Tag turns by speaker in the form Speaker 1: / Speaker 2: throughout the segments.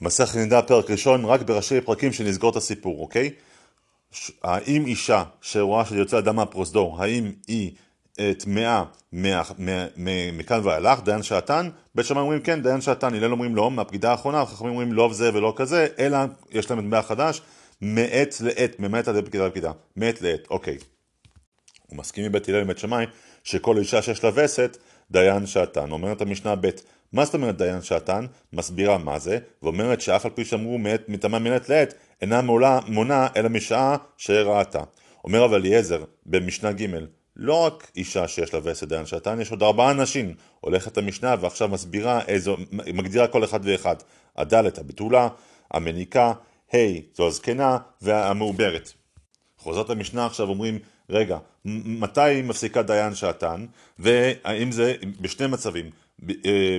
Speaker 1: מסכת נידה פרק ראשון, רק בראשי פרקים שנסגור את הסיפור, אוקיי? האם אישה שרואה שיוצא אדם מהפרוזדור, האם היא אה, טמאה מכאן ואילך, דיין שעתן? בית שמאי אומרים כן, דיין שעתן, הלל אומרים לא, מהפקידה האחרונה, חכמים אומרים לא זה ולא כזה, אלא יש להם מטבע חדש, מעת לעת, ממעט עד פקידה לפקידה, מעת לעת, אוקיי. הוא מסכים מבית הלל לבית שמאי שכל אישה שיש לה וסת, דיין שעתן. אומרת המשנה ב' מה זאת אומרת דיין שעתן? מסבירה מה זה, ואומרת שאף על פי שאמרו מעת מטמא מעת לעת, אינה מולה, מונה אלא משעה שראתה. אומר אבל אליעזר במשנה ג' לא רק אישה שיש לה וסת דיין שעתן, יש עוד ארבעה נשים. הולכת המשנה ועכשיו מסבירה איזו, מגדירה כל אחד ואחד. הדלת הבתולה, המניקה, ה' זו הזקנה והמעוברת. חוזרת המשנה עכשיו אומרים, רגע, מתי מפסיקה דיין שעתן, והאם זה בשני מצבים. אה,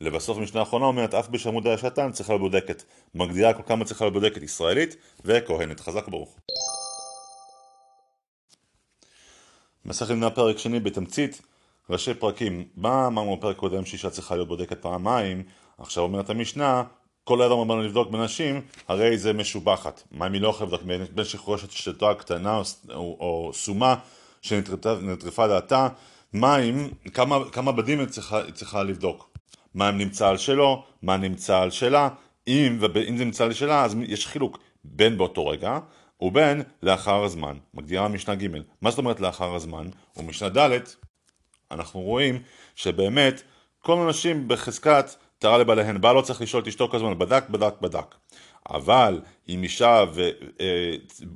Speaker 1: לבסוף המשנה האחרונה אומרת, אף בשעמוד דיין שעתן צריכה להיות בודקת. מגדירה כל כמה צריכה להיות בודקת, ישראלית וכהנת. חזק וברוך. מסכת מן הפרק שני בתמצית, ראשי פרקים. מה אמרנו בפרק קודם שאישה צריכה להיות בודקת פעמיים, עכשיו אומרת המשנה, כל אדם אמרנו לבדוק בנשים, הרי זה משובחת. מה אם היא לא יכולה לבדוק בין, שחורשת שתו הקטנה או, או, או סומה שנטרפה דעתה, מים, כמה, כמה בדים היא צריכה, צריכה לבדוק. מה אם נמצא על שלו, מה נמצא על שלה, אם, ואם זה נמצא על שלה אז יש חילוק בין באותו רגע ובין לאחר הזמן. מגדירה משנה ג' מה זאת אומרת לאחר הזמן? ומשנה ד' אנחנו רואים שבאמת כל הנשים בחזקת טהרה לבעליהן, בעל לא צריך לשאול את אשתו כל הזמן, בדק, בדק, בדק. אבל אם אישה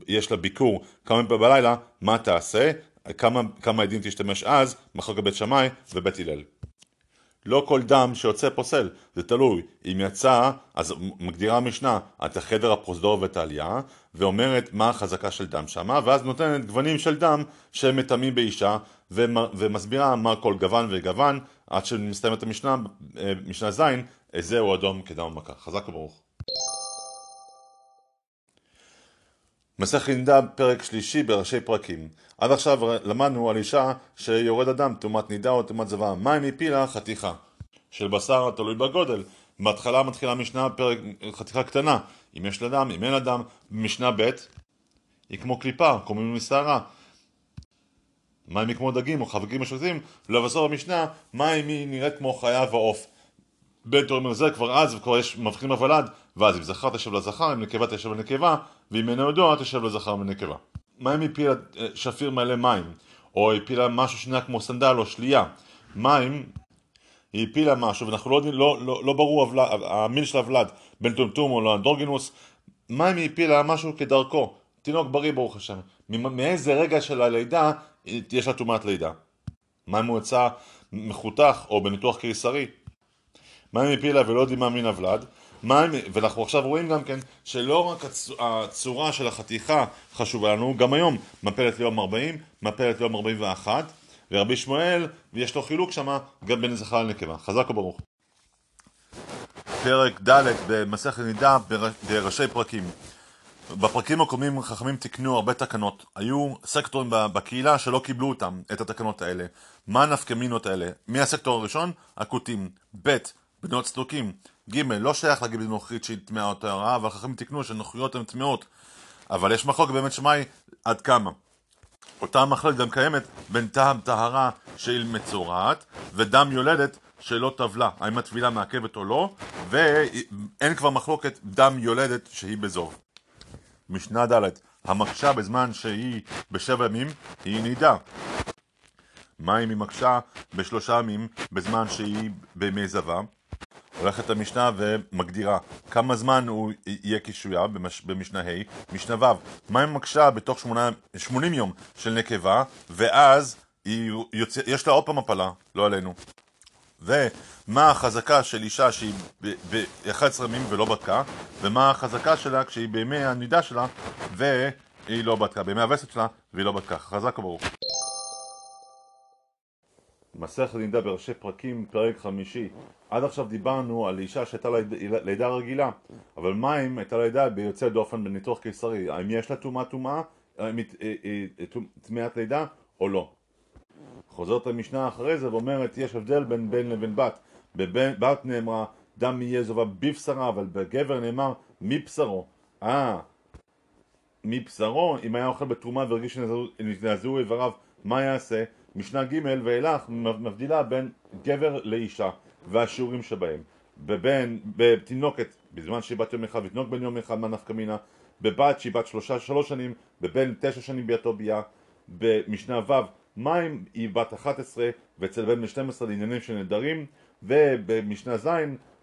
Speaker 1: ויש לה ביקור כמה פעמים בלילה, מה תעשה? כמה, כמה עדים תשתמש אז? מחלוקת בית שמאי ובית הלל. לא כל דם שיוצא פוסל, זה תלוי. אם יצא, אז מגדירה המשנה את החדר הפרוזדור ואת העלייה, ואומרת מה החזקה של דם שמה, ואז נותנת גוונים של דם שהם מטמאים באישה, ומ- ומסבירה מה כל גוון וגוון, עד שמסתיימת המשנה, אה, משנה ז', זהו אדום כדם המכה. חזק וברוך. מסכת נידה פרק שלישי בראשי פרקים. עד עכשיו למדנו על אישה שיורד אדם טומאת נידה או טומאת זוועה. מה אם הפילה חתיכה של בשר תלוי בגודל. בהתחלה מתחילה משנה פרק חתיכה קטנה. אם יש לה דם, אם אין לה דם. משנה ב' היא כמו קליפה, קוראים משערה. מה אם היא כמו דגים או חבקים משוטים? ולבסוף המשנה, מה אם היא נראית כמו חיה ועוף. בית אומרים לזה כבר אז, וכבר יש מבחינים בוולד, ואז אם זכר תשב לזכר, אם נקבה תשב לנקבה, ואם אינו ידוע תשב לזכר ולנקבה. מה אם הפילה אה, שפיר מלא מים, או הפילה משהו שנראה כמו סנדל או שלייה? מים, היא הפילה משהו, ואנחנו לא יודעים, לא, לא, לא ברור הוולד, המין של הוולד, בין טומטום או לא אנדורגינוס, מה אם היא הפילה משהו כדרכו? תינוק בריא ברוך השם. מאיזה רגע של הלידה יש לה טומאת לידה? מה אם הוא יצא מחותך או בניתוח קיסרי? מה אם הפילה ולא יודעים מה מין הוולד? מה אם, ואנחנו עכשיו רואים גם כן שלא רק הצ, הצורה של החתיכה חשובה לנו, גם היום מפלת ליום 40, מפלת ליום 41, ורבי שמואל, יש לו חילוק שמה גם בין זכר לנקבה. חזק וברוך. פרק ד' במסכת נידה בר- בראשי פרקים. בפרקים הקודמים חכמים תיקנו הרבה תקנות. היו סקטורים בקהילה שלא קיבלו אותם, את התקנות האלה. מה נפקמינות האלה? מי הסקטור הראשון? הכותים. ב' בנות צדוקים. ג' לא שייך להגיד בנוכרית שהיא טמאה או טהרה, אבל חכמים תיקנו שנוכריות הן טמאות. אבל יש מחלוקת באמת שמאי עד כמה. אותה מחלוקת גם קיימת בין טעם טהרה שהיא מצורעת ודם יולדת שלא טבלה, האם הטבילה מעכבת או לא, ואין כבר מחלוקת דם יולדת שהיא בזוב. משנה ד' המקשה בזמן שהיא בשבע ימים היא נידה. מה אם היא מקשה בשלושה ימים בזמן שהיא בימי זבה? הולכת המשנה ומגדירה כמה זמן הוא יהיה קישויה במש... במשנה ה', משנה ו', מה אם מקשה בתוך שמונה... 80 יום של נקבה, ואז היא יוצא... יש לה עוד פעם הפלה, לא עלינו. ומה החזקה של אישה שהיא ב-11 ימים ולא בדקה, ומה החזקה שלה כשהיא בימי הנידה שלה והיא לא בדקה, בימי הווסת שלה והיא לא בדקה. חזק וברוך. מסכת נידה בראשי פרקים, פרק חמישי. עד עכשיו דיברנו על אישה שהייתה לה לידה רגילה, אבל מה אם הייתה לידה ביוצא דופן בניתוח קיסרי? האם יש לה טומאה טומאה, האם היא- היא- היא טמאת לידה או לא? חוזרת המשנה אחרי זה ואומרת יש הבדל בין בן לבין בת. בבת נאמרה דם יהיה זובה בבשרה, אבל בגבר נאמר מבשרו. אה, מבשרו, אם היה אוכל בתרומה והרגיש שנזעזעו איבריו, מה יעשה? משנה ג' ואילך מבדילה בין גבר לאישה והשיעורים שבהם. בבן, בתינוקת, בזמן שהיא בת יום אחד, ותינוק בן יום אחד, מה מינה? בבת שהיא בת שלושה, שלוש שנים, בבן תשע שנים ביתו ביה, במשנה ו' מים היא בת 11 ואצל בן בן 12 לעניינים של נדרים ובמשנה ז'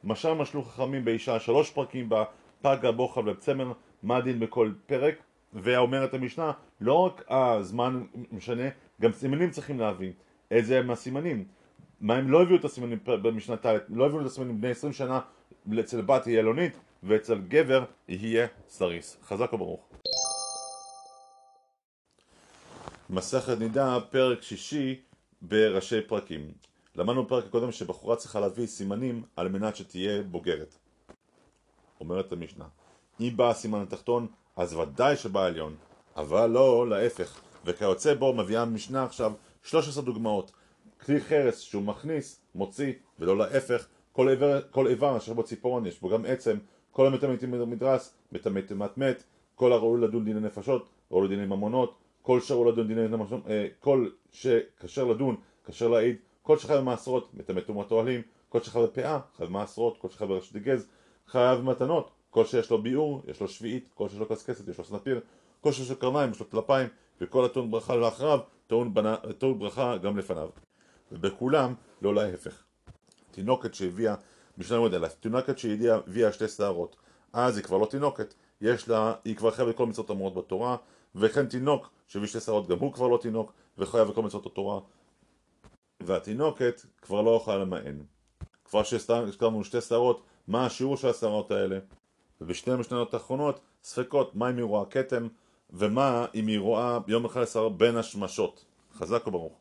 Speaker 1: משל משלו חכמים באישה שלוש פרקים בה פגה בוחב לבצמר מה הדין בכל פרק ואומרת המשנה לא רק הזמן משנה גם סימנים צריכים להביא איזה הם הסימנים מה הם לא הביאו את הסימנים במשנה ט' לא הביאו את הסימנים בני 20 שנה אצל בת היא אלונית ואצל גבר יהיה סריס חזק וברוך מסכת נידה, פרק שישי בראשי פרקים. למדנו בפרק הקודם שבחורה צריכה להביא סימנים על מנת שתהיה בוגרת. אומרת המשנה. אם בא הסימן התחתון, אז ודאי שבא העליון, אבל לא להפך. וכיוצא בו מביאה המשנה עכשיו 13 דוגמאות. כלי חרס שהוא מכניס, מוציא, ולא להפך. כל איבר, כל איבר אשר בו ציפורון יש בו גם עצם, כל המטמא מדרס, מטמא טמאת מת, כל הראוי לדון דיני נפשות, ראוי לדיני ממונות, כל שאור לדון דיני נמשום, אה, כל שכשר לדון, כשר להעיד, כל שחייב במעשרות, מטמא תרומת אוהלים, כל שחייב בפאה, חייב במעשרות, כל שחייב ברשת גז, חייב במתנות, כל שיש לו ביאור, יש לו שביעית, כל שיש לו קסקסת, יש לו סנפיר, כל שיש לו קרניים, יש לו טלפיים, וכל הטעון ברכה לאחריו, טעון, בנה, טעון ברכה גם לפניו. ובכולם, לא להפך. תינוקת שהביאה, משנה מודלה, תינוקת שהביאה שתי שערות, אז היא כבר לא תינוקת, יש לה, היא כבר חייבת כל מצוות אמורות בתורה, וכן תינוק שהביא שתי שערות גם הוא כבר לא תינוק וחייב בכל מצוות התורה. והתינוקת כבר לא יכולה למען. כבר שהזכרנו שתי שערות מה השיעור של השערות האלה ובשתי המשניות האחרונות ספקות מה אם היא רואה כתם ומה אם היא רואה יום אחד שער בין השמשות. חזק וברוך